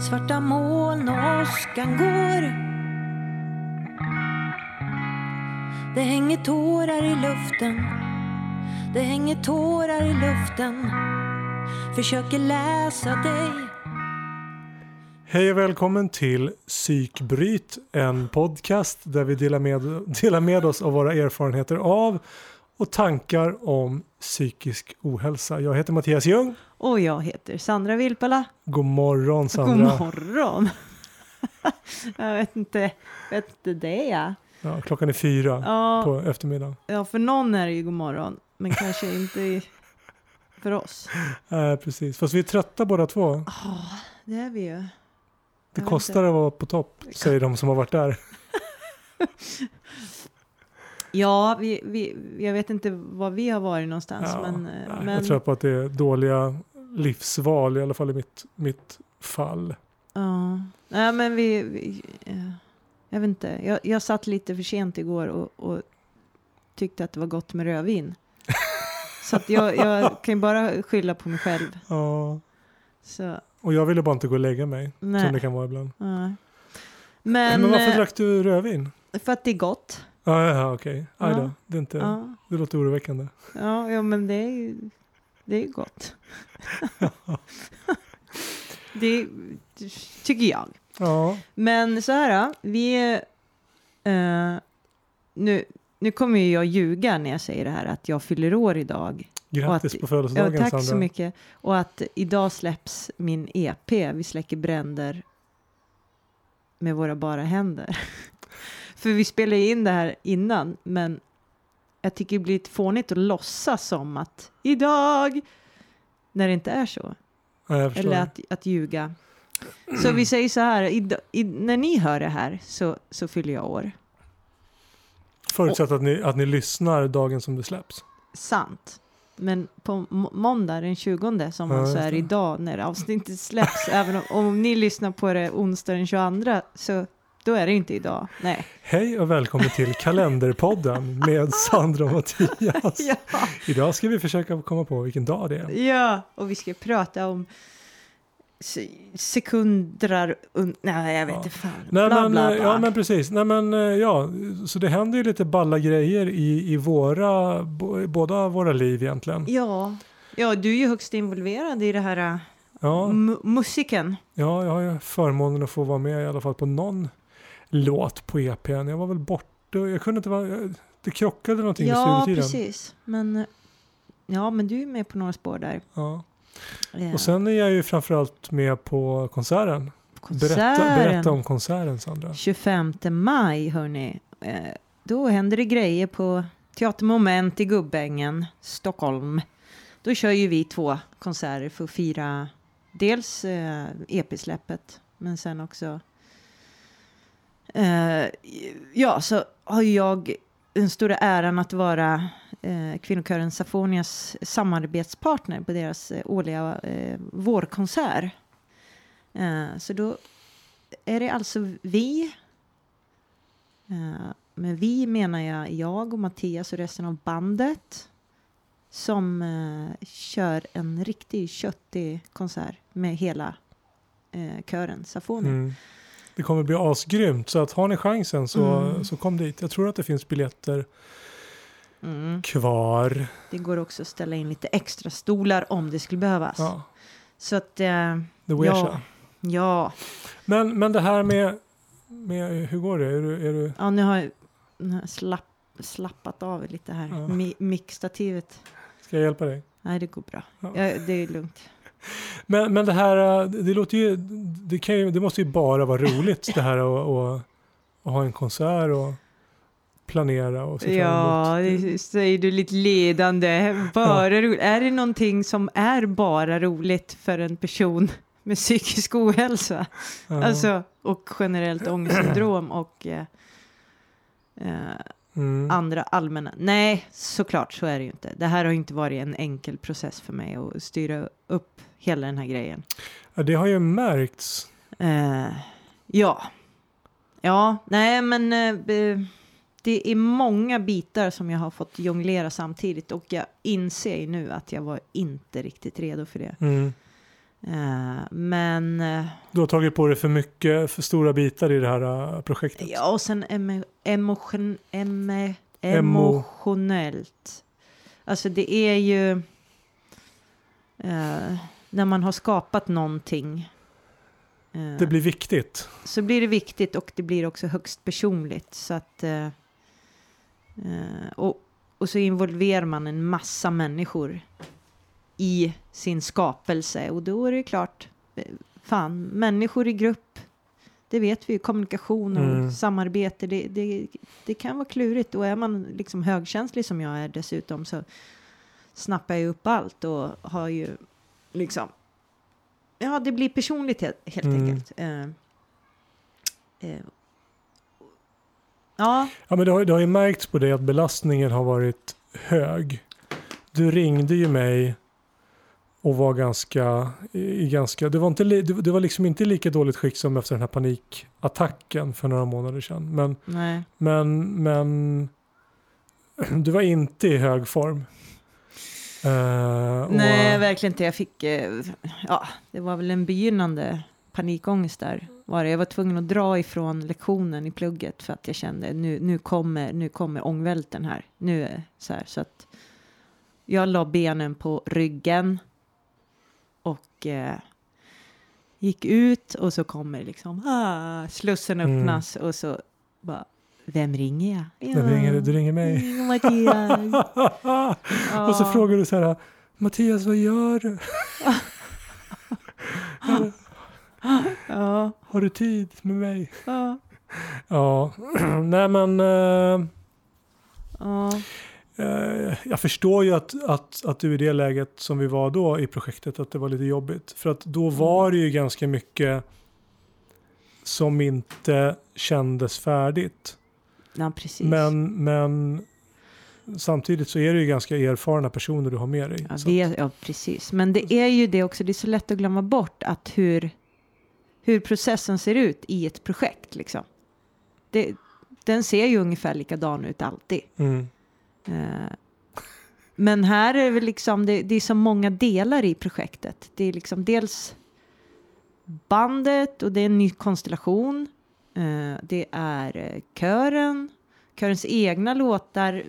Svarta moln och åskan går. Det hänger tårar i luften. Det hänger tårar i luften. Försöker läsa dig. Hej och välkommen till Psykbryt, en podcast där vi delar med, delar med oss av våra erfarenheter av och tankar om psykisk ohälsa. Jag heter Mattias Ljung. Och jag heter Sandra Vilpala. God morgon Sandra. God morgon. jag vet inte, vet inte det ja. ja klockan är fyra ja, på eftermiddagen. Ja, för någon är det ju god morgon, men kanske inte för oss. Nej, äh, precis. Fast vi är trötta båda två. Ja, oh, det är vi ju. Det kostar att vara på topp, säger de som har varit där. ja, vi, vi, jag vet inte var vi har varit någonstans. Ja, men, nej, men... Jag tror på att det är dåliga livsval, i alla fall i mitt, mitt fall. Ja, nej men vi, vi jag vet inte, jag, jag satt lite för sent igår och, och tyckte att det var gott med rödvin. Så jag, jag kan ju bara skylla på mig själv. Ja. Så. Och jag ville bara inte gå och lägga mig, Nej. som det kan vara ibland. Nej. Men, Men varför eh, drack du rödvin? För att det är gott. Ja, ja okej. Okay. Ja. Det, är inte, ja. det låter oroväckande. Ja, ja men det är ju det är gott. det tycker jag. Ja. Men så här, vi... Uh, nu, nu kommer ju jag ljuga när jag säger det här att jag fyller år idag. Grattis att, på födelsedagen ja, Tack Sandra. så mycket. Och att idag släpps min EP, Vi släcker bränder med våra bara händer. För vi spelade in det här innan, men jag tycker det blir lite fånigt att låtsas som att idag, när det inte är så. Ja, Eller att, att ljuga. Så vi säger så här, i, i, när ni hör det här så, så fyller jag år. Förutsatt att ni, att ni lyssnar dagen som det släpps. Sant. Men på måndag den 20 som ja, alltså är idag när avsnittet släpps, även om, om ni lyssnar på det onsdag den 22 så då är det inte idag. Nej. Hej och välkommen till Kalenderpodden med Sandra och Mattias. ja. Idag ska vi försöka komma på vilken dag det är. Ja, och vi ska prata om sekundrar, nej jag vet inte fan. Nej, bla, men, bla, bla. Ja men precis, nej men ja, så det händer ju lite balla grejer i, i våra, båda våra liv egentligen. Ja, ja du är ju högst involverad i det här ja. musiken. Ja, jag har ju förmånen att få vara med i alla fall på någon låt på EPn. Jag var väl borta, jag kunde inte vara, det krockade någonting ja, med studietiden. Ja, precis. Men, ja, men du är med på några spår där. Ja. Yeah. Och sen är jag ju framförallt med på konserten. konserten. Berätta, berätta om konserten Sandra. 25 maj hörni. Eh, då händer det grejer på Teatermoment i Gubbängen, Stockholm. Då kör ju vi två konserter för att fira dels eh, EP-släppet men sen också eh, ja så har jag den stora äran att vara eh, kvinnokören Safonias samarbetspartner på deras eh, årliga eh, vårkonsert. Eh, så då är det alltså vi. Eh, med vi menar jag jag och Mattias och resten av bandet som eh, kör en riktig köttig konsert med hela eh, kören Safonia. Mm. Det kommer bli asgrymt så att har ni chansen så, mm. så kom dit. Jag tror att det finns biljetter mm. kvar. Det går också att ställa in lite extra stolar om det skulle behövas. Ja. Så att... Eh, ja, ja. Men, men det här med, med... Hur går det? Är du, är du... Ja, nu har jag slapp, slappat av lite här. Ja. Mi, Mickstativet. Ska jag hjälpa dig? Nej, det går bra. Ja, det är lugnt. Men, men det här, det låter ju, det, kan ju, det måste ju bara vara roligt det här att ha en konsert och planera och se Ja, det säger du lite ledande. Bara ja. Är det någonting som är bara roligt för en person med psykisk ohälsa? Ja. Alltså, och generellt ångestsyndrom och eh, eh, mm. andra allmänna. Nej, såklart så är det ju inte. Det här har inte varit en enkel process för mig att styra upp hela den här grejen. Ja, det har ju märkts. Eh, ja. Ja, nej men eh, det är många bitar som jag har fått jonglera samtidigt och jag inser nu att jag var inte riktigt redo för det. Mm. Eh, men eh, Du har tagit på dig för mycket, för stora bitar i det här eh, projektet. ja, och sen emo, emotion, Emo- emotionellt. Alltså det är ju eh, när man har skapat någonting eh, Det blir viktigt. så blir det viktigt och det blir också högst personligt. Så att, eh, och, och så involverar man en massa människor i sin skapelse. Och då är det klart, eh, fan, människor i grupp, det vet vi ju, kommunikation och Mm. samarbete, det, det, det kan vara klurigt. Och är man liksom högkänslig som jag är dessutom så snappar jag upp allt och har ju liksom, ja det blir personligt helt, helt Mm. enkelt. Eh, eh, ja, Ja, men det, har, det har ju märkts på dig att belastningen har varit hög. Du ringde ju mig och var ganska, i ganska det, var inte, det, var liksom inte lika dåligt skick som efter den här panikattacken för några månader sedan. Men, nej. men, men du var inte i hög form. Och- Nej, verkligen inte. Jag fick, eh, ja, det var väl en begynnande panikångest där. Var det. Jag var tvungen att dra ifrån lektionen i plugget för att jag kände nu, nu kommer, nu kommer ångvälten här. Nu är så här så att jag la benen på ryggen och eh, gick ut och så kommer liksom ah, slussen Mm. öppnas och så bara vem ringer jag? Vem ringer du? Du ringer mig. Mm, Mattias. Och så Ja. frågar du så här, Mattias vad gör du? Ja, Har du tid med mig? ja, Ja, nej men eh, ja. Eh, jag förstår ju att, att, att du i det läget som vi var då i projektet att det var lite jobbigt. För att då var det ju ganska mycket som inte kändes färdigt. Ja, precis. Men, men samtidigt så är det ju ganska erfarna personer du har med dig. ja, det, ja, precis. Men det är ju det också, det är så lätt att glömma bort att hur, hur processen ser ut i ett projekt. Liksom. Det, den ser ju ungefär likadan ut alltid. mm, men här är det liksom, det, det är så många delar i projektet. Det är liksom dels bandet och det är en ny konstellation. Eh, det är eh, kören, körens egna låtar,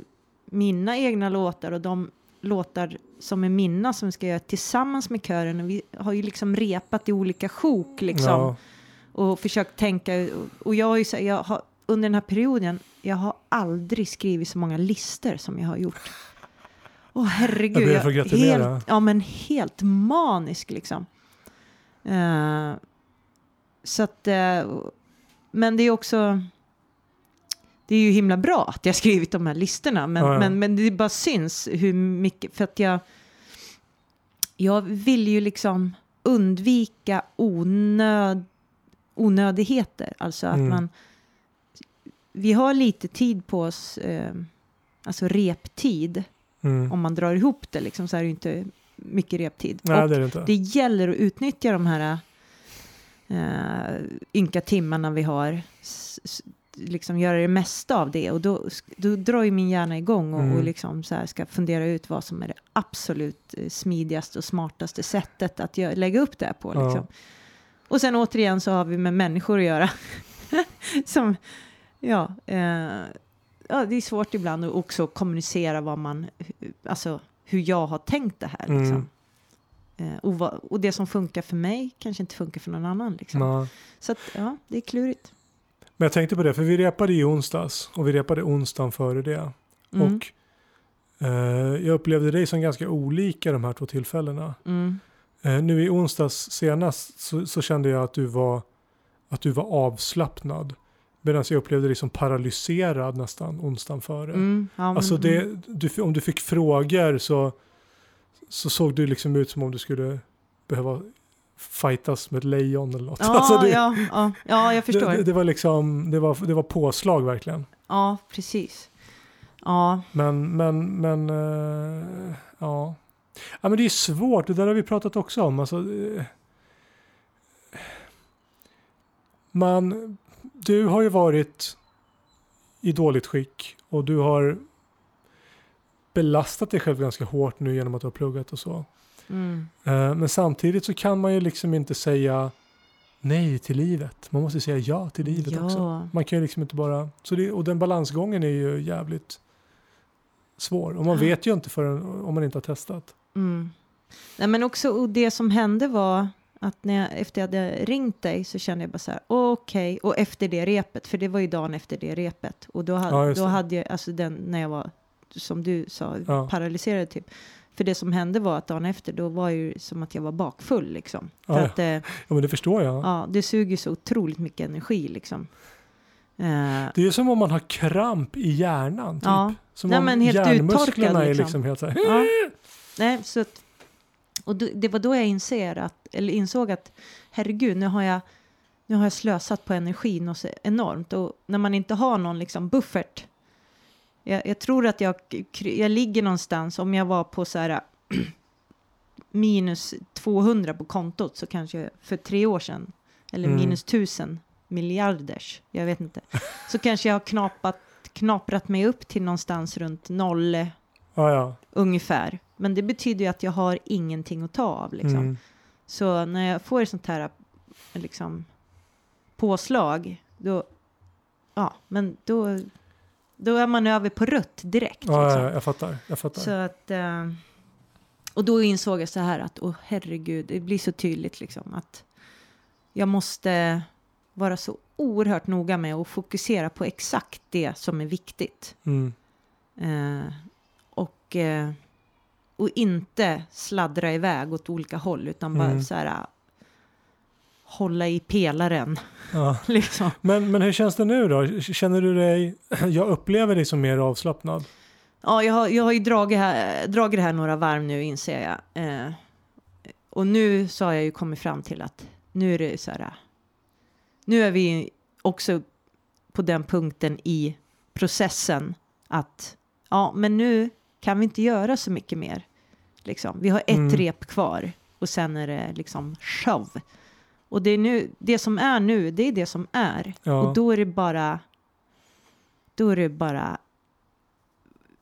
mina egna låtar och de låtar som är mina som vi ska göra tillsammans med kören. Och vi har ju liksom repat i olika sjok liksom ja, och försökt tänka. Och jag har ju jag har, under den här perioden, jag har aldrig skrivit så många listor som jag har gjort. Åh herregud. Jag gratulera. helt, ja men helt manisk liksom. Eh, så att, eh, men det är också, det är ju himla bra att jag skrivit de här listorna. Men, Ja, ja. men, men det bara syns hur mycket, för att jag, jag vill ju liksom undvika onöd, onödigheter. Alltså att Mm. man, vi har lite tid på oss, eh, alltså reptid, mm. om man drar ihop det liksom, så är det inte mycket reptid. Nej det det det gäller att utnyttja de här uh, ynka timmarna vi har, s- liksom göra det mesta av det och då, då drar ju min hjärna igång och, Mm. och liksom så ska fundera ut vad som är det absolut eh, smidigaste och smartaste sättet att gö- lägga upp det här på. Ja. Liksom. Och sen återigen så har vi med människor att göra. som, ja, eh, ja, det är svårt ibland att också kommunicera vad man, alltså hur jag har tänkt det här. Mm. Liksom. Eh, och, vad, och det som funkar för mig kanske inte funkar för någon annan. Liksom. Ja. Så att, ja, det är klurigt. Men jag tänkte på det, för vi repade i onsdags och vi repade onsdagen före det. Mm. Och eh, jag upplevde dig som ganska olika de här två tillfällena. Mm. Eh, nu i onsdags senast så, så kände jag att du var, att du var avslappnad. Medan jag upplevde dig som paralyserad nästan onsdagen före. Mm. Ja, men- Alltså det, du, om du fick frågor så, så såg du liksom ut som om du skulle behöva fightas med ett lejon eller något. Ja, alltså det, ja, ja, ja, jag förstår. det, det, var liksom, det var, det var påslag verkligen. Ja, precis. Ja, Men, men, men, eh, ja. Ja men det är svårt, det där har vi pratat också om. Alltså, eh, man, du har ju varit i dåligt skick och du har belastat dig själv ganska hårt nu genom att du har pluggat och så. Mm. Eh, Men samtidigt så kan man ju liksom inte säga nej till livet. Man måste säga ja till livet också. Ja, Man kan ju liksom inte bara... Så det, och den balansgången är ju jävligt svår. Och man vet ju inte förrän om man inte har testat. mm. Nej, men också och det som hände var att när jag, efter jag hade ringt dig så kände jag bara så här, okej, och efter det repet, för det var ju dagen efter det repet, och då, hade, Ja, då hade jag, alltså den, när jag var, som du sa, Ja. paralyserad typ, för det som hände var att dagen efter, då var ju som att jag var bakfull liksom. Ja, ja. att eh, Ja, men det förstår jag. ja, det suger så otroligt mycket energi liksom. Eh, Det är som om man har kramp i hjärnan. Typ. Ja. Som Nej, om men helt hjärnmusklerna uttorkad, är liksom. liksom helt så här. Ja. Nej, så att, och det var då jag inser att, eller insåg att herregud, nu har jag, nu har jag slösat på energin och så enormt. Och när man inte har någon liksom buffert. Jag, jag tror att jag, jag ligger någonstans, om jag var på så här minus 200 på kontot så kanske för tre år sedan, eller Mm. minus 1000 miljarders, jag vet inte, så kanske jag har knapat, knaprat mig upp till någonstans runt noll Ja, ja. ungefär. Men det betyder ju att jag har ingenting att ta av. Liksom. Mm. Så när jag får ett sånt här liksom, påslag, då, ja, men då, då är man över på rött direkt. Ja, liksom. ja, jag fattar. Jag fattar. Så att, eh, och då insåg jag så här att, åh herregud, det blir så tydligt liksom att jag måste vara så oerhört noga med att fokusera på exakt det som är viktigt. Mm. Eh, och, eh, och inte sladdra iväg åt olika håll utan bara Mm. så här eh, hålla i pelaren Ja. liksom. Men, men hur känns det nu då? Känner du dig, jag upplever dig som mer avslappnad. Ja, jag har, jag har ju dragit, här, dragit det här några varv nu inser jag. Eh, och nu så har jag ju kommit fram till att nu är det så här. eh, Nu är vi också på den punkten i processen att ja, men nu kan vi inte göra så mycket mer. Liksom. Vi har ett Mm. rep kvar och sen är det liksom show. Och det, är nu, det som är nu, det är det som är. Ja. Och då är det bara, då är det bara,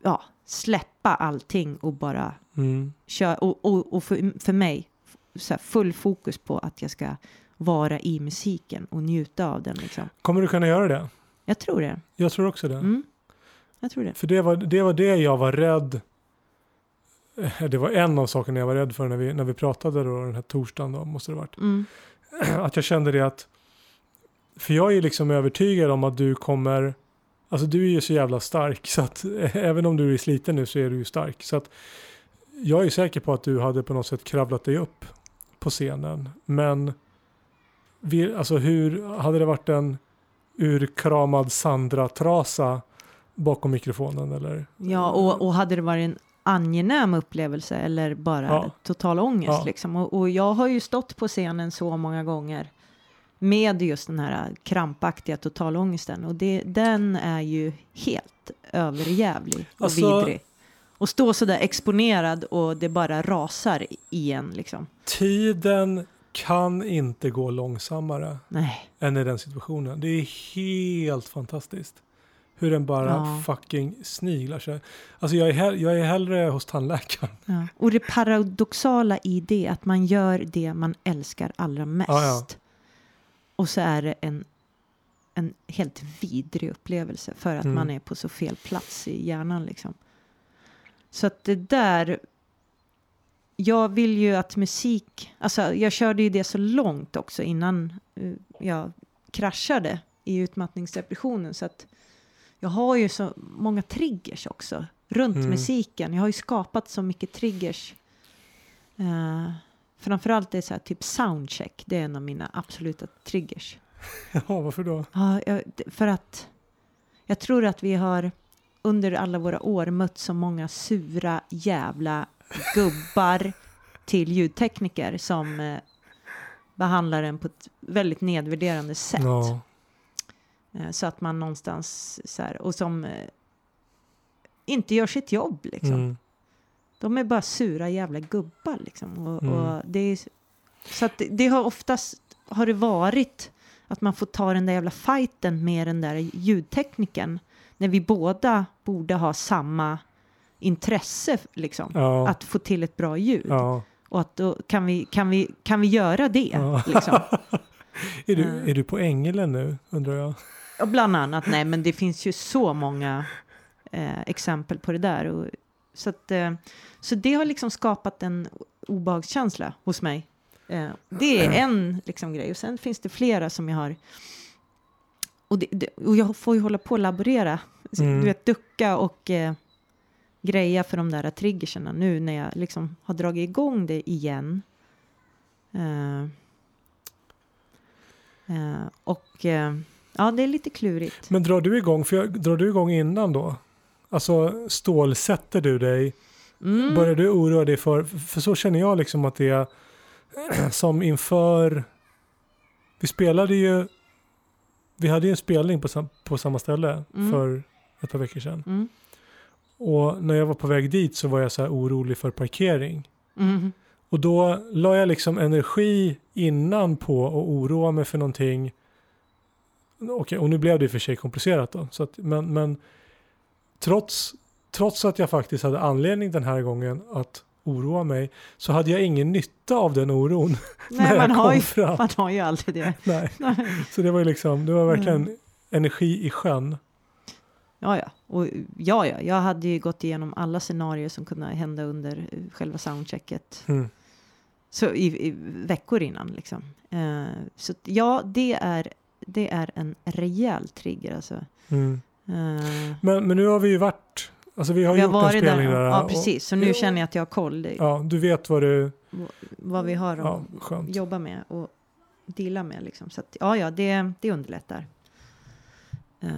ja, släppa allting och bara Mm. köra. Och, och, och för, för mig, så här, full fokus på att jag ska vara i musiken och njuta av den. Liksom. Kommer du kunna göra det? Jag tror det. Jag tror också det. Mm. Jag tror det. För det var, det var det jag var rädd. eh, Det var en av sakerna jag var rädd för när vi, när vi pratade då, den här torsdagen. Då, måste det varit. Mm. Att jag kände det att, för jag är liksom övertygad om att du kommer, alltså du är ju så jävla stark så att även om du är sliten nu så är du ju stark. Så att jag är säker på att du hade på något sätt kravlat dig upp på scenen. Men vi, alltså hur, hade det varit en urkramad Sandra-trasa bakom mikrofonen eller? Ja, och, och hade det varit en angenäm upplevelse eller bara Ja. total ångest Ja. liksom. Och, och jag har ju stått på scenen så många gånger med just den här krampaktiga totalångesten och det, den är ju helt överjävlig och Alltså- vidrig. Och stå så där exponerad och det bara rasar i en liksom. Tiden kan inte gå långsammare. Nej, än i den situationen. Det är helt fantastiskt. Hur den bara Ja. fucking sniglar sig. Alltså jag är, hell- jag är hellre hos tandläkaren. ja. Och det paradoxala i det att man gör det man älskar allra mest. Ja. Och så är det en, en helt vidrig upplevelse för att Mm. man är på så fel plats i hjärnan liksom. Så att det där, jag vill ju att musik, alltså jag körde ju det så långt också innan eh, jag kraschade i utmattningsdepressionen så att jag har ju så många triggers också runt Mm. musiken. Jag har ju skapat så mycket triggers. Uh, framförallt är det så här typ soundcheck, det är en av mina absoluta triggers. Ja, varför då? Ja, jag, för att jag tror att vi har under alla våra år mött så många sura jävla gubbar till ljudtekniker som eh, behandlar en på ett väldigt nedvärderande sätt. Ja. Eh, så att man någonstans så här, och som eh, inte gör sitt jobb liksom. Mm. De är bara sura jävla gubbar liksom. Och, Mm. och det är, så att det, det har oftast har det varit att man får ta den där jävla fighten med den där ljudtekniken. När vi båda borde ha samma intresse liksom. Ja. Att få till ett bra ljud. ja. Och att då kan vi, kan vi, kan vi göra det? Ja. Liksom. Är du, Mm. är du på Ängelen nu, undrar jag? Och bland annat, nej men det finns ju så många eh, exempel på det där. Och, så, att, eh, så det har liksom skapat en obehagskänsla hos mig. Eh, det är en liksom, grej. Och sen finns det flera som jag har... Och, det, det, och jag får ju hålla på och laborera. Så, Mm. Du vet, ducka och eh, greja för de där triggerserna nu när jag liksom har dragit igång det igen. Eh, eh, och eh, ja, det är lite klurigt. Men drar du igång, för jag, drar du igång innan då? Alltså stålsätter du dig? Mm. Börjar du oroa dig för, för så känner jag liksom att det är som inför, vi spelade ju, vi hade ju en spelning på, sam, på samma ställe Mm. för ett par veckor sedan. Mm. Och när jag var på väg dit så var jag så här orolig för parkering. Mm. Och då la jag liksom energi innan på att oroa mig för någonting. Okej, och nu blev det i och för sig komplicerat då. Så att, men men trots, trots att jag faktiskt hade anledning den här gången att oroa mig så hade jag ingen nytta av den oron när Nej, jag man kom har, ju, fram. man har ju aldrig det. Nej. Nej. Så det var ju liksom, det var verkligen Mm. energi i sjön. Ja, ja. Och, ja, ja. Jag hade ju gått igenom alla scenarier som kunde hända under eh, själva soundchecket. Mm. Så i, i veckor innan liksom. Eh, så ja, det är, det är en rejäl trigger alltså. Mm. Eh, Men, men nu har vi ju varit, alltså vi har vi har gjort en varit där. spelning där. Ja, och- precis. Så nu känner jag att jag har koll. Det, Ja, du vet vad du, Vad vi har att ja, jobba med och deala med. Liksom. Så att, ja, ja, det, det underlättar. Eh,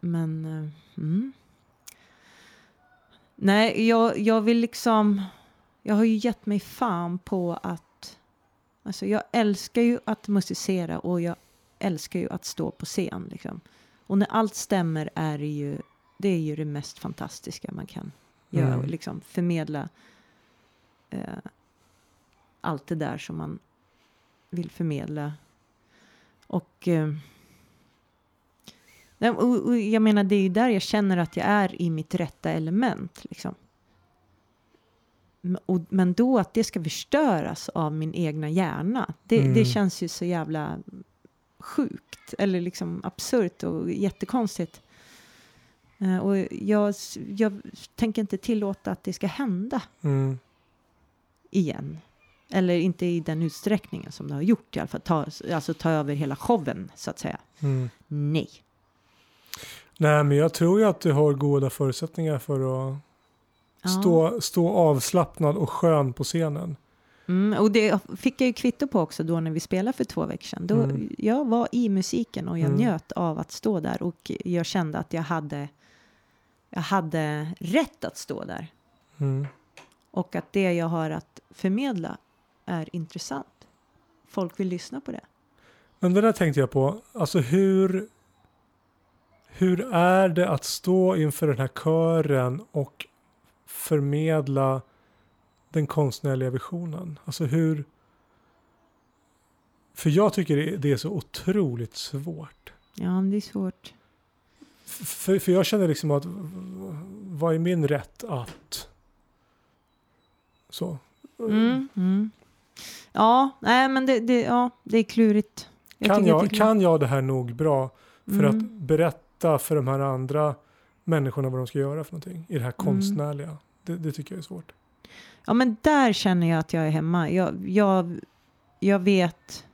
men, eh, mm. Nej, jag, jag vill liksom... Jag har ju gett mig fan på att... Alltså jag älskar ju att musicera och jag älskar ju att stå på scen. Liksom. Och när allt stämmer är det ju det, är ju det mest fantastiska man kan göra. Mm. Liksom förmedla eh, allt det där som man vill förmedla. Och, eh, och, och jag menar, det är ju där jag känner att jag är i mitt rätta element. Liksom. Och, men då att det ska förstöras av min egna hjärna, det, Mm. det känns ju så jävla sjukt eller liksom absurt och jättekonstigt. Eh, och jag, jag tänker inte tillåta att det ska hända Mm. igen. Eller inte i den utsträckningen som det har gjort i alla fall. Ta, alltså ta över hela showen så att säga. Mm. Nej. Nej, men jag tror ju att du har goda förutsättningar för att Ja. stå, stå avslappnad och skön på scenen. Mm, och det fick jag ju kvitto på också då när vi spelade för två veckor sedan. Då, Mm. Jag var i musiken och jag Mm. njöt av att stå där och jag kände att jag hade, jag hade rätt att stå där. Mm. Och att det jag har att förmedla är intressant. Folk vill lyssna på det. Men det där tänkte jag på, alltså hur, hur är det att stå inför den här kören och förmedla den konstnärliga visionen? Alltså hur... För jag tycker det- är så otroligt svårt. Ja, det är svårt. För, för jag känner liksom att vad är min rätt att... Så. Mm, mm. Ja, nej, men det, det, ja, det är klurigt. kan, det är jag, klurigt. kan jag det här nog bra för Mm. att berätta för de här andra människorna vad de ska göra för någonting i det här Mm. konstnärliga? Det, det tycker jag är svårt. Ja, men där känner jag att jag är hemma. Jag, jag, jag vet.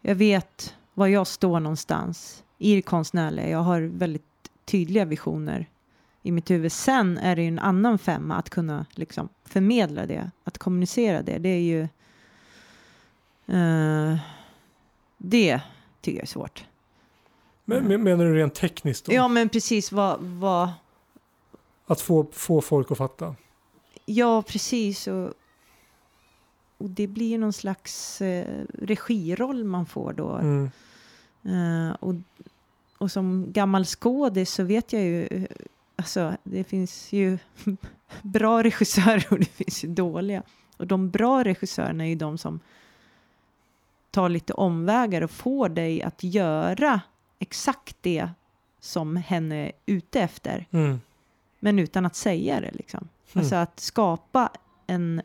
Jag vet var jag står någonstans i det konstnärliga. Jag har väldigt tydliga visioner i mitt huvud. Sen är det ju en annan femma att kunna liksom förmedla det, att kommunicera det. Det är ju. eh, det tycker jag är svårt. Men, men- Menar du rent tekniskt då? Ja, men precis vad, vad Att få, få folk att fatta? Ja, precis. Och, och det blir ju någon slags eh, regiroll man får då. Mm. Eh, och, och som gammal skådis så vet jag ju, eh, alltså det finns ju bra regissörer och det finns ju dåliga. Och de bra regissörerna är ju de som tar lite omvägar och får dig att göra exakt det som hen är ute efter. Mm. Men utan att säga det liksom. Alltså att skapa en,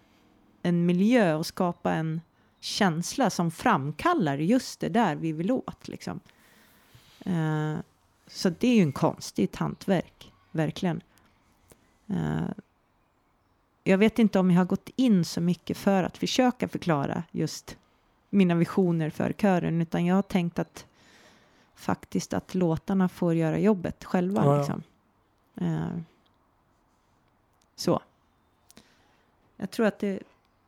en miljö och skapa en känsla som framkallar just det där vi vill åt. Liksom. Eh, så det är ju en konst, det är ett hantverk, verkligen. Eh, jag vet inte om jag har gått in så mycket för att försöka förklara just mina visioner för kören, utan jag har tänkt att faktiskt att låtarna får göra jobbet själva. Ja, ja. Liksom. Eh, så. Jag tror att det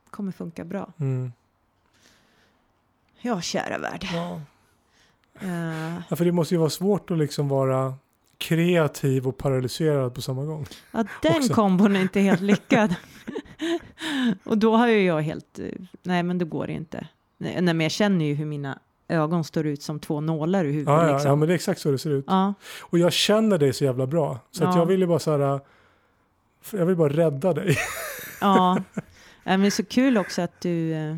kommer funka bra. Mm. Ja, kära värld. Ja. Eh, ja, för det måste ju vara svårt att liksom vara kreativ och paralyserad på samma gång. ja, den Också. kombon är inte helt lyckad. och då har ju jag helt, nej men då går det inte. Nej, men jag känner ju hur mina ögon står ut som två nålar i huvudet. Ja, ja, liksom. ja, men det är exakt så det ser ut. ja. Och jag känner dig så jävla bra. Så att Ja. jag vill ju bara så här, jag vill bara rädda dig. Ja, men det är så kul också att du... eh,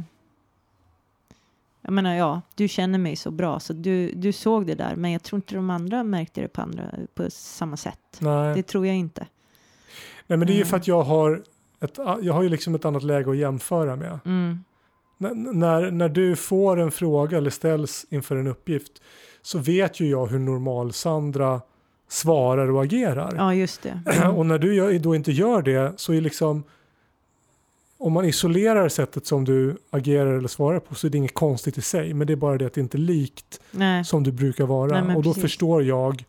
Jag menar, ja, du känner mig så bra så du, du såg det där, men jag tror inte de andra märkte det på, andra, på samma sätt. Nej. Det tror jag inte. Nej, men det är ju Mm. för att jag har, ett, jag har ju liksom ett annat läge att jämföra med. Mm. När, när du får en fråga eller ställs inför en uppgift så vet ju jag hur normal Sandra svarar och agerar. Ja, just det. Och när du då inte gör det så är liksom om man isolerar sättet som du agerar eller svarar på så är det inget konstigt i sig. Men det är bara det att det inte är likt Nej. som du brukar vara. Nej, och då precis. förstår jag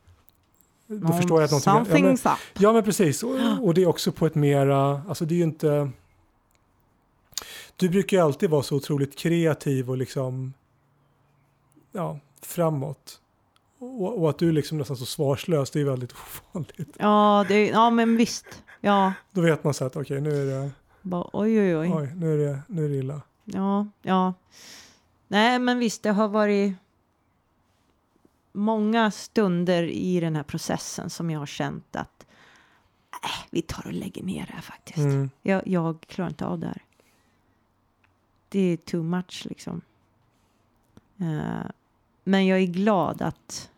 då förstår jag att någonting... Ja men, ja men precis. Och, och det är också på ett mera... Alltså det är ju inte... Du brukar ju alltid vara så otroligt kreativ och liksom... Ja, framåt. Och, och att du liksom nästan så svarslös, det är väldigt ovanligt. Ja, det, ja, men visst. Ja, Då vet man så att okej, nu är det... bara, oj, oj, oj. Oj, nu är det, nu är det illa. Ja, ja. Nej, men visst, det har varit många stunder i den här processen som jag har känt att äh, vi tar och lägger ner det här faktiskt. Mm. Jag, jag klarar inte av det här. Det är too much liksom. Eh, men jag är glad att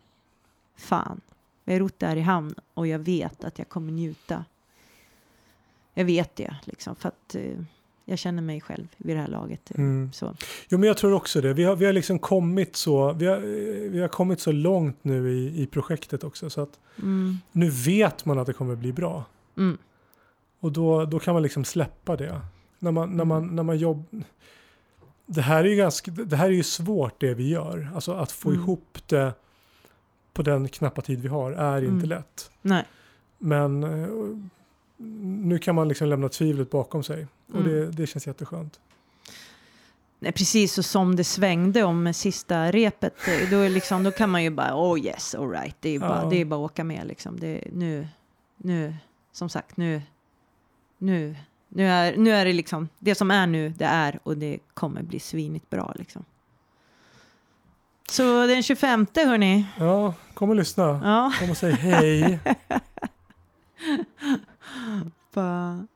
fan, vi har rott det här i hamn och jag vet att jag kommer njuta. Jag vet det liksom för att eh, jag känner mig själv vid det här laget. eh, Mm. Så. Jo men jag tror också det. Vi har, vi har liksom kommit så, vi har, vi har kommit så långt nu i, i projektet också så att Mm. nu vet man att det kommer bli bra. Mm. Och då, då kan man liksom släppa det. När man, när man, när man jobbar... Det här är ju ganska, det här är ju svårt det vi gör. Alltså att få Mm. ihop det på den knappa tid vi har är inte Mm. lätt. Nej. Men eh, nu kan man liksom lämna tvivlet bakom sig. Och Mm. det, det känns jätteskönt. Precis och som det svängde om sista repet, eh, då, liksom, då kan man ju bara, oh yes, all right, det är bara, Ja. det är bara att åka med liksom. Det, nu, nu, som sagt, nu, nu, nu är, nu är det liksom, det som är nu, det är och det kommer bli svinigt bra liksom. Så den 25, hörni, Ja, kom och lyssna. ja, Kom och säg hej.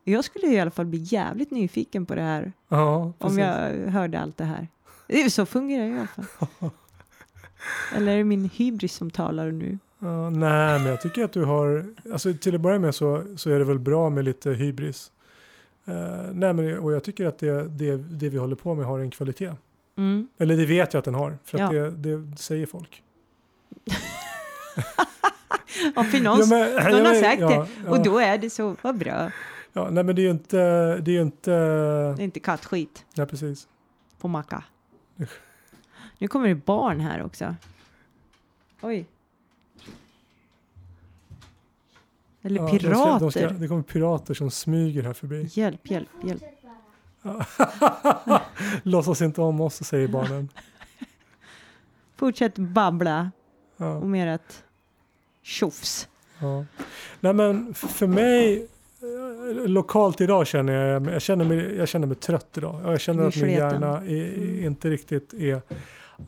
jag skulle i alla fall bli jävligt nyfiken på det här, Ja, om jag hörde allt det här. Det är så fungerar det i alla fall. Eller är det min hybris som talar nu? Ja, nej, men jag tycker att du har, alltså till att börja med så, så är det väl bra med lite hybris. Eh, nej, men, och jag tycker att det, det, det vi håller på med har en kvalitet. Mm. Eller det vet jag att den har, för Ja. det, det säger folk. Ja, för någon, Ja, men- någon har sagt ja, det. Och då är det så, vad bra. Ja, nej, men det är ju inte, det är ju inte, Det är inte kattskit nej precis. på macka. Nu kommer det barn här också. Oj. Eller Ja, de ska- pirater. De ska, det kommer pirater som smyger här förbi. Hjälp, hjälp, hjälp. Låtsas inte om oss, säger barnen. Fortsätt babbla Ja. om ert tjofs. Ja. Nej men för mig eh, lokalt idag känner jag, jag känner mig, jag känner mig trött idag. Jag känner att min hjärna är, inte riktigt är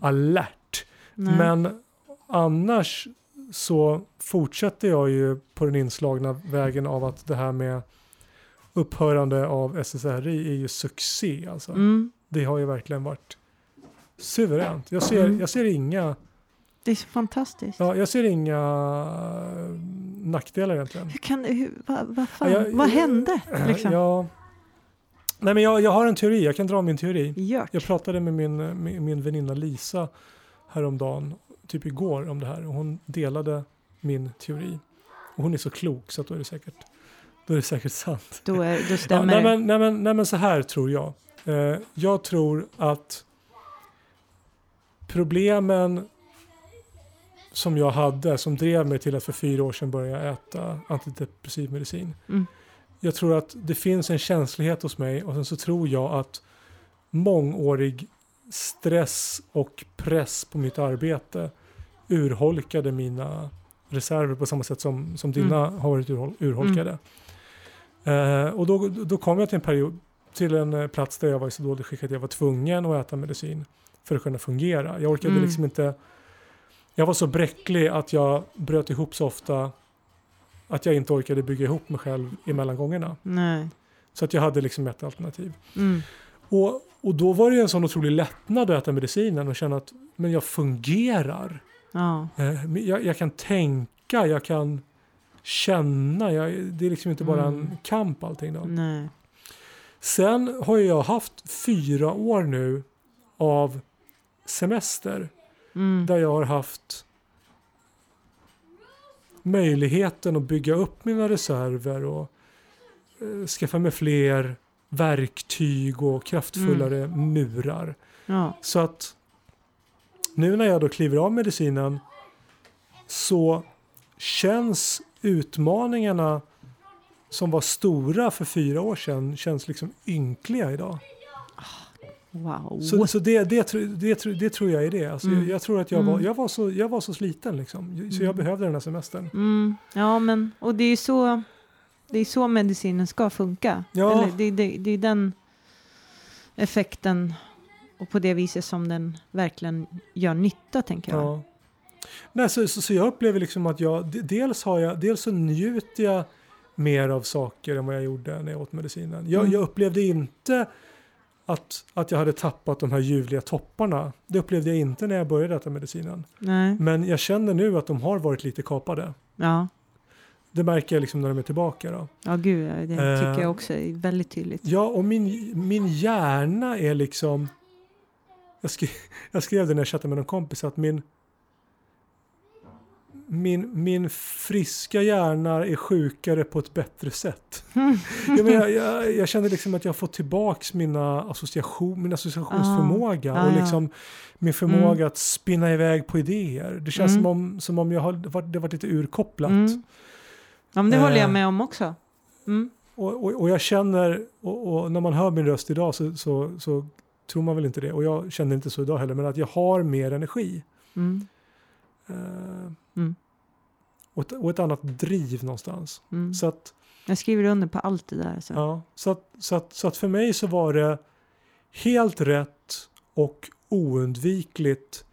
alert. Nej. Men annars så fortsätter jag ju på den inslagna vägen av att det här med upphörande av SSRI är ju succé. Alltså. Mm, Det har ju verkligen varit suveränt. Jag ser, Mm. jag ser inga, det är så fantastiskt. ja, jag ser inga eh, nackdelar egentligen. Hur kan hur, vad, vad fan, Ja, jag- vad hände? Liksom? Ja, Nej, men jag, jag har en teori, jag kan dra min teori. Gjort. Jag pratade med min, med min väninna Lisa häromdagen, typ igår, om det här. Och hon delade min teori. Och hon är så klok så att då är det säkert, då är det säkert sant. Då, är, då Ja, stämmer nej, det. men, nej, men, nej men så här tror jag. Eh, jag tror att problemen som jag hade, som drev mig till att för fyra år sedan börja äta antidepressiv medicin. Mm. Jag tror att det finns en känslighet hos mig och sen så tror jag att mångårig stress och press på mitt arbete urholkade mina reserver på samma sätt som, som dina har varit urhol- urholkade. Eh, och då, då kom jag till en period, till en eh, plats där jag var i så dåligt skick att jag var tvungen att äta medicin för att kunna fungera. Jag orkade Mm. liksom inte, jag var så bräcklig att jag bröt ihop så ofta att jag inte orkade bygga ihop mig själv emellan gångerna. Nej. Så att jag hade liksom ett alternativ. Mm. Och, och då var det en sån otrolig lättnad att äta medicinen och känna att men jag fungerar. Ja. Eh, jag, jag kan tänka, jag kan känna. Jag, det är liksom inte bara en Mm. kamp allting. Då. Nej. Sen har jag haft fyra år nu av semester Mm. där jag har haft möjligheten att bygga upp mina reserver och eh, skaffa mig fler verktyg och kraftfullare murar. Ja. Så att nu när jag då kliver av medicinen så känns utmaningarna som var stora för fyra år sedan känns liksom ynkliga idag. Wow. Så, så det, det, det, det tror jag är det. Alltså Mm. jag, jag tror att jag var, Mm. jag var, så, jag var så sliten liksom. Så jag Mm. behövde den här semestern. Mm. Ja, men och det är så det är så medicinen ska funka. Ja. Eller det, det, det är den effekten och på det viset som den verkligen gör nytta, tänker jag. Ja. Nej, så, så, så jag upplever liksom att jag, dels har jag, dels så njuter jag mer av saker än vad jag gjorde när jag åt medicinen. Jag, Mm. jag upplevde inte att, att jag hade tappat de här ljuvliga topparna. Det upplevde jag inte när jag började äta medicinen. Nej. Men jag känner nu att de har varit lite kapade. Ja. Det märker jag liksom när de är tillbaka. Då. ja, gud, det Eh. tycker jag också är väldigt tydligt. Ja, och min, min hjärna är liksom... Jag skrev, jag skrev det när jag chattade med någon kompis att min... Min, min friska hjärna är sjukare på ett bättre sätt. jag, men jag, jag, känner liksom att jag har fått tillbaks mina association, min associationsförmåga Ah, och ja. liksom min förmåga Mm. att spinna iväg på idéer. Det känns Mm. som, om, som om jag har varit, det varit lite urkopplat. Mm. Ja, men det håller jag Eh. med om också. Mm. Och, och, och jag känner, och, och när man hör min röst idag så, så, så tror man väl inte det. Och jag känner inte så idag heller, men att jag har mer energi. Mm. Eh, Mm. och, ett, och ett annat driv någonstans. Mm. Så, att, Jag skriver under på allt det där. Så. ja, så, att, så, att, så att för mig så var det helt rätt och oundvikligt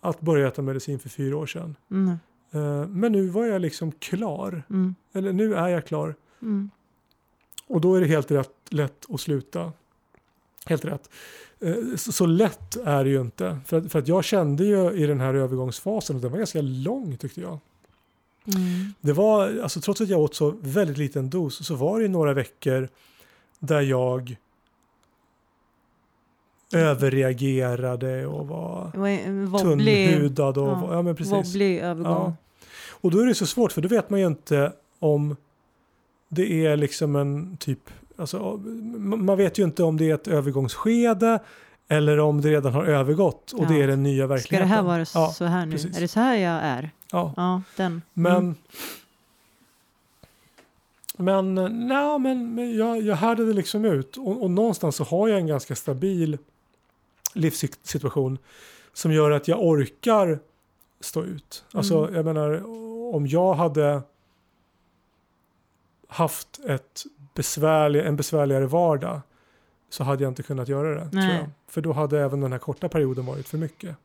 att börja äta medicin för fyra år sedan. Mm. Eh, men nu var jag liksom klar. Mm. Eller nu är jag klar. Mm. Och då är det helt rätt, lätt att sluta. Helt rätt. Eh, Så, så lätt är det ju inte. För att, för att jag kände ju i den här övergångsfasen att den var ganska lång tyckte jag. Mm. Det var, alltså trots att jag åt så väldigt liten dos så var det några veckor där jag överreagerade och var tunnhudad. Och, ja, ja, men precis. övergång. Ja. Och då är det så svårt för då vet man ju inte om det är liksom en typ, alltså, man vet ju inte om det är ett övergångsskede eller om det redan har övergått och Ja. det är den nya Ska verkligheten. det här vara Ja, så här nu? precis. Är det så här jag är? Ja. Ja, den. Men, Mm. men, nej, men, men jag, jag härdade liksom ut och, och någonstans så har jag en ganska stabil livssituation som gör att jag orkar stå ut. Alltså Mm. jag menar om jag hade haft ett besvärlig, en besvärligare vardag så hade jag inte kunnat göra det. Tror jag. För då hade även den här korta perioden varit för mycket.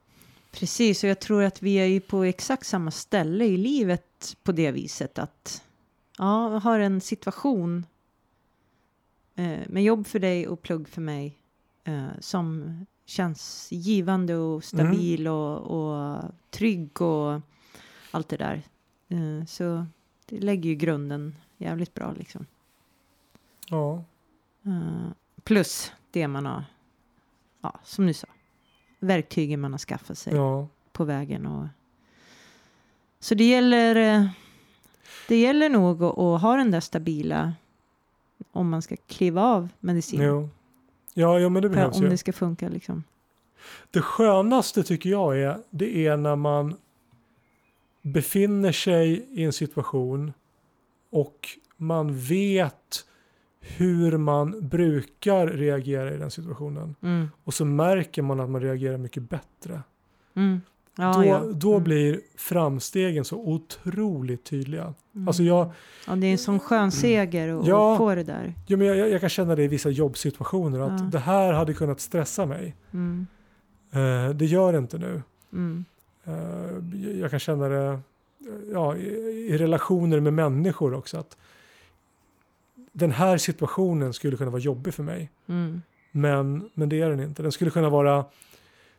Precis, och jag tror att vi är ju på exakt samma ställe i livet på det viset att ja, jag har en situation eh, med jobb för dig och plugg för mig eh, som känns givande och stabil och, och trygg och allt det där. Eh, så det lägger ju grunden jävligt bra liksom. Ja. Eh, plus det man har, ja, som du sa, verktygen man har skaffat sig Ja. på vägen. Och... Så det gäller, eh, det gäller nog att, att ha den där stabila om man ska kliva av medicin. Jo. Ja, ja, men det behövs om ju. det ska funka liksom. Det skönaste tycker jag är, det är när man befinner sig i en situation och man vet hur man brukar reagera i den situationen. Mm. Och så märker man att man reagerar mycket bättre. Mm. Ja, då ja. då Mm. blir framstegen så otroligt tydliga. Mm. Alltså jag, ja, det är en sån skön seger att Ja. få det där. ja, men jag, jag kan känna det i vissa jobbsituationer att det här hade kunnat stressa mig. Mm. Eh, det gör det inte nu. Mm. Eh, jag kan känna det ja, i, relationer med människor också. att Den här situationen skulle kunna vara jobbig för mig. Mm. Men, men det är den inte. Den skulle kunna vara,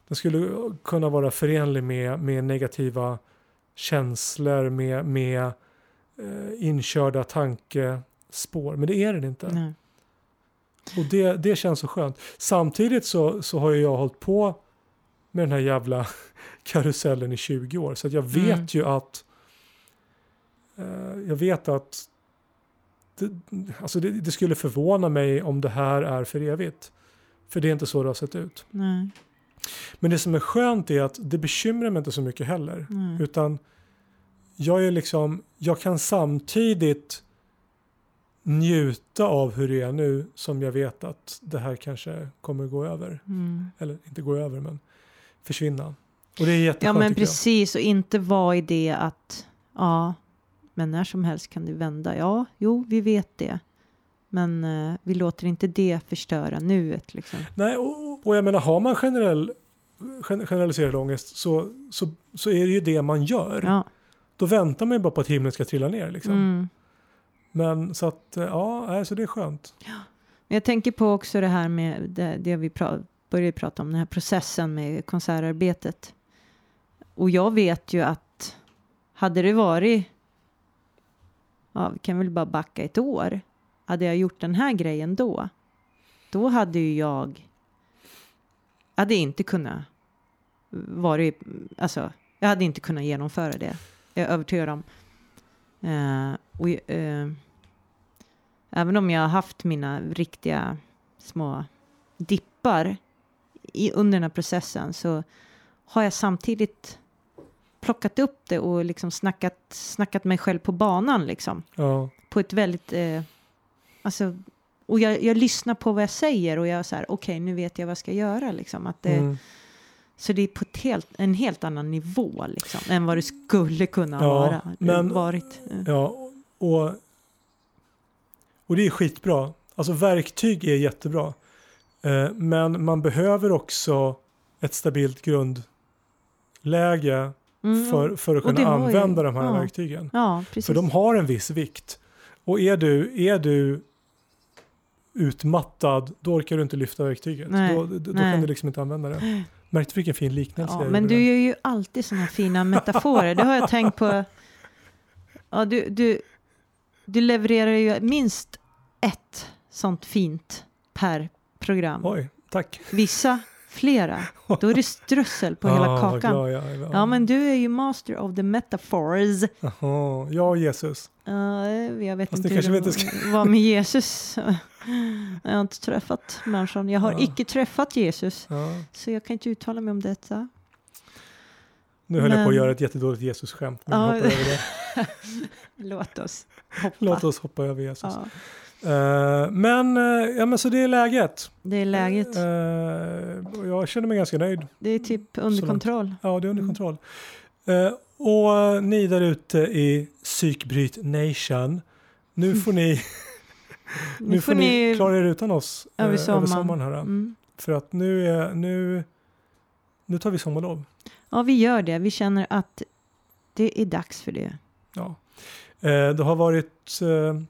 den skulle kunna vara förenlig med, med negativa känslor, med, med eh, inkörda tankespår. Men det är den inte. Nej. Och det, det känns så skönt. Samtidigt så, så har jag hållit på med den här jävla karusellen i 20 år. Så jag vet Mm. ju att jag vet att det, alltså det, det skulle förvåna mig om det här är för evigt. För det är inte så det har sett ut. Nej. Men det som är skönt är att det bekymrar mig inte så mycket heller. Nej. Utan jag är liksom, jag kan samtidigt njuta av hur det är nu som jag vet att det här kanske kommer gå över. Mm. Eller inte gå över men försvinna. Och det är jätteskönt Ja men tycker jag. precis och inte vara i det att ja men när som helst kan det vända. Ja, jo vi vet det. Men eh, vi låter inte det förstöra nuet liksom. Nej, och, och jag menar har man generell, gen- generaliserad ångest så, så, så är det ju det man gör. Ja. Då väntar man ju bara på att himlen ska trilla ner. Liksom. Mm. Men så att, eh, ja, så det är skönt. Men Jag tänker på också det här med det, det vi pra- började prata om, den här processen med konsertarbetet. Och jag vet ju att hade det varit, ja vi kan väl bara backa ett år, hade jag gjort den här grejen då, då hade ju jag, hade inte kunnat vara, alltså jag hade inte kunnat genomföra det. Jag är övertygad om. Uh, och, uh, Även om jag har haft mina riktiga små dippar i, under den här processen så har jag samtidigt plockat upp det och liksom snackat, snackat mig själv på banan liksom. Ja, På ett väldigt, eh, alltså, och jag, jag lyssnar på vad jag säger och jag så här, okej nu vet jag vad jag ska göra liksom. Att det, mm. Så det är på helt, en helt annan nivå liksom, än vad det skulle kunna Ja, vara. men- varit. eh. ja och, och det är skitbra. Alltså verktyg är jättebra. Eh, men man behöver också ett stabilt grundläge Mm, för, för att kunna har ju- använda de här ja. verktygen. Ja, precis. För de har en viss vikt. Och är du, är du utmattad, då orkar du inte lyfta verktyget. Nej, då då, nej. kan du liksom inte använda det. Märkte du vilken fin liknelse Ja, men du gör ju alltid sådana fina metaforer. Det har jag tänkt på. Ja, du, du, du levererar ju minst ett sånt fint per program. Oj, tack. Vissa flera. Då är det strössel på hela Ah, kakan. glad jag är. Ja, men du är ju master of the metaphors. Jaha, jag och Jesus. Ja, jag vet Fast inte hur det var med Jesus. Jag har inte träffat människan. Jag har Ja. icke träffat Jesus. Ja. Så jag kan inte uttala mig om detta. Nu höll jag på att Men- göra ett jättedåligt Jesus-skämt. Men Ja. över det. Låt oss hoppa. Låt oss hoppa över Jesus. Ja, Eh, men, eh, ja, men så det är läget. det är läget. Och jag känner mig ganska nöjd. Det är typ under kontroll. Ja, det är under Mm. kontroll. Och ni där ute i Psykbryt Nation, nu får ni, nu får ni klara er utan oss över över sommaren. sommaren. Här, Mm. För att nu, är, nu, nu tar vi sommarlov. Ja, vi gör det. Vi känner att det är dags för det. Ja. Eh, det har varit... Eh,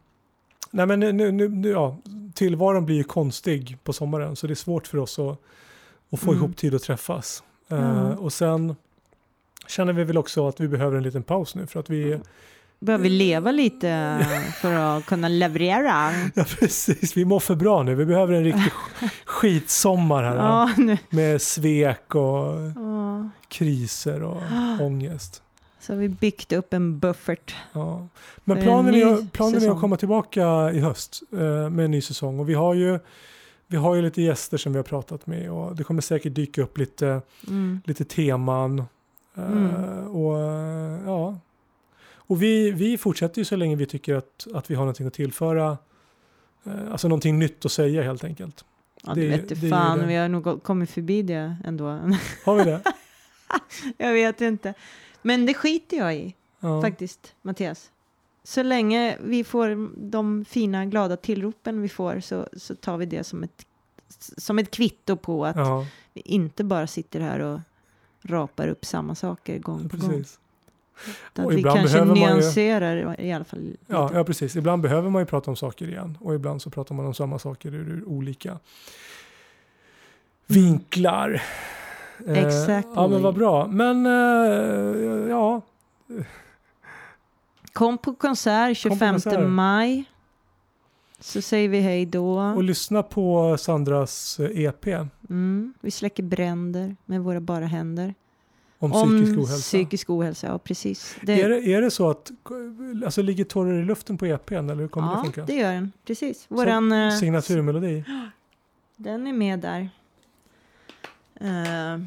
nej men nu, nu, nu, ja, tillvaron blir ju konstig på sommaren så det är svårt för oss att, att få Mm. ihop tid att träffas. Eh, Ja. Och sen känner vi väl också att vi behöver en liten paus nu för att vi, behöver leva lite för att kunna leverera. Ja, precis. Vi mår för bra nu. Vi behöver en riktig sk- skitsommar här. Ja. Med svek och Ja. kriser och ångest. Så har vi byggt upp en buffert. Ja. Men planen en är, planen är att komma tillbaka i höst eh, med en ny säsong. Och vi har ju vi har ju lite gäster som vi har pratat med och det kommer säkert dyka upp lite, Mm. lite teman. Eh, Mm. och eh, ja. Och vi, vi fortsätter ju så länge vi tycker att, att vi har någonting att tillföra. Eh, alltså någonting nytt att säga helt enkelt. Ja, Det- det, vet det du fan, det. vi har nog kommit förbi det ändå. Har vi det? jag vet inte. Men det skiter jag i Ja. faktiskt, Mattias. Så länge vi får de fina glada tillropen vi får så, så tar vi det som ett, som ett kvitto på att Ja, vi inte bara sitter här och rapar upp samma saker gång på gång. Utan Och Att vi ibland kanske behöver man ju- nyanserar i alla fall lite. Ja, ja, precis. Ibland behöver man ju prata om saker igen och ibland så pratar man om samma saker ur, ur olika vinklar. Eh, Exactly. Ja, men vad bra. Men eh, ja, Kom på konsert 25 konsert. maj. Så säger vi hej då. och lyssna på Sandras eh, EP Mm, vi släcker bränder med våra bara händer. Om, psykisk ohälsa. psykisk ohälsa, ja precis. Det, Är, det, är det så att, alltså ligger tårar i luften på EPn eller hur kommer det ja, funka? det gör den. Precis. Våran, eh, Signaturmelodi? den är med där. Eh,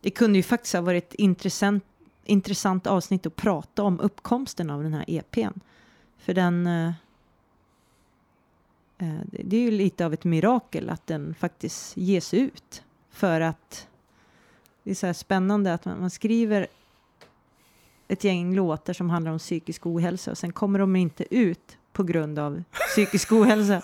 det kunde ju faktiskt ha varit ett intressant, intressant avsnitt att prata om uppkomsten av den här EPn. För den... det det är ju lite av ett mirakel att den faktiskt ges ut. För att det är så spännande att man, man skriver ett gäng låtar som handlar om psykisk ohälsa och sen kommer de inte ut på grund av psykisk ohälsa.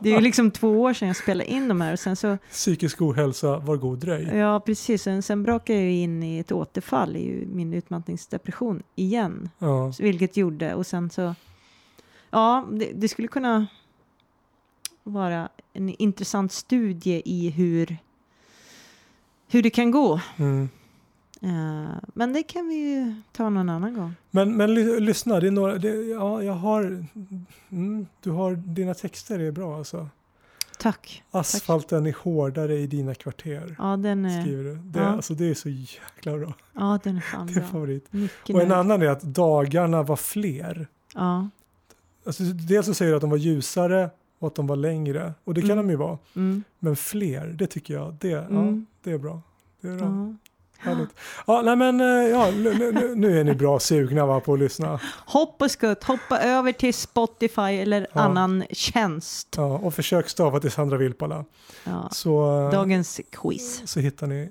Det är ju liksom två år sedan jag spelade in de här och sen så, Psykisk ohälsa, var god dröj. ja precis, sen, sen brakade jag ju in i ett återfall i min utmattningsdepression igen. Ja. Vilket gjorde, och sen så, ja, det, det skulle kunna vara en intressant studie i hur, hur det kan gå. Mm. Eh, men det kan vi ju ta någon annan gång. Men, men ly- lyssna, det är några, det, ja, jag har, mm, du har, dina texter är bra alltså. Tack. Asfalten är hårdare i dina kvarter, Ja, den är, skriver du. Det, ja. alltså, det är så jäkla bra. ja, den är fan Det är bra. favorit. Mycket Och en nöjd. annan är att dagarna var fler. Ja. Alltså, dels så säger du att de var ljusare och att de var längre. Och det kan Mm. de ju vara. Mm. Men fler, det tycker jag, det, ja, Mm. Det är bra. Det är bra. Ja. Härligt. Ja, nej men, eh, ja, nu, nu, är ni bra sugna va, på att lyssna. Hoppa skutt, hoppa över till Spotify eller Ja. annan tjänst. Ja, och försök stava till Sandra Vilpala. Ja. Så, eh, Dagens quiz. så hittar ni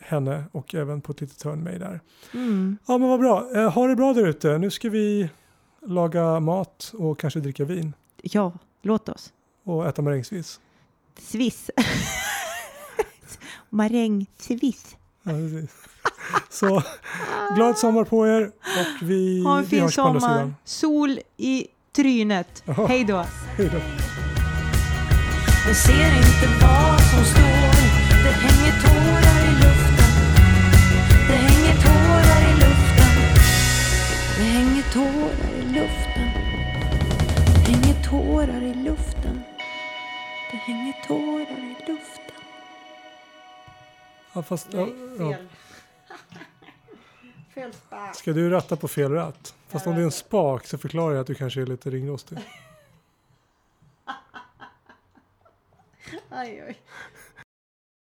henne och även på ett litet hörn mig där. Mm. Ja men vad bra. Eh, ha det bra där ute. Nu ska vi laga mat och kanske dricka vin Ja, låt oss. och äta marängsviss. Swiss. Ja, precis. Så glad sommar på er och vi, Ha en vi fin hörs på andra sommar. sidan. Sol i trynet. Ja. Hej då. Hej då. Men ser inte vad som står Det hänger tårar i luften Det hänger tårar i luften Det hänger tårar i luften Det hänger tårar i luften Det hänger tårar i luften Ja, fast, ja, ja. Fel spak. Ska du ratta på fel ratt? Fast om det är en spak så förklarar jag att du kanske är lite ringrostig. Aj, oj.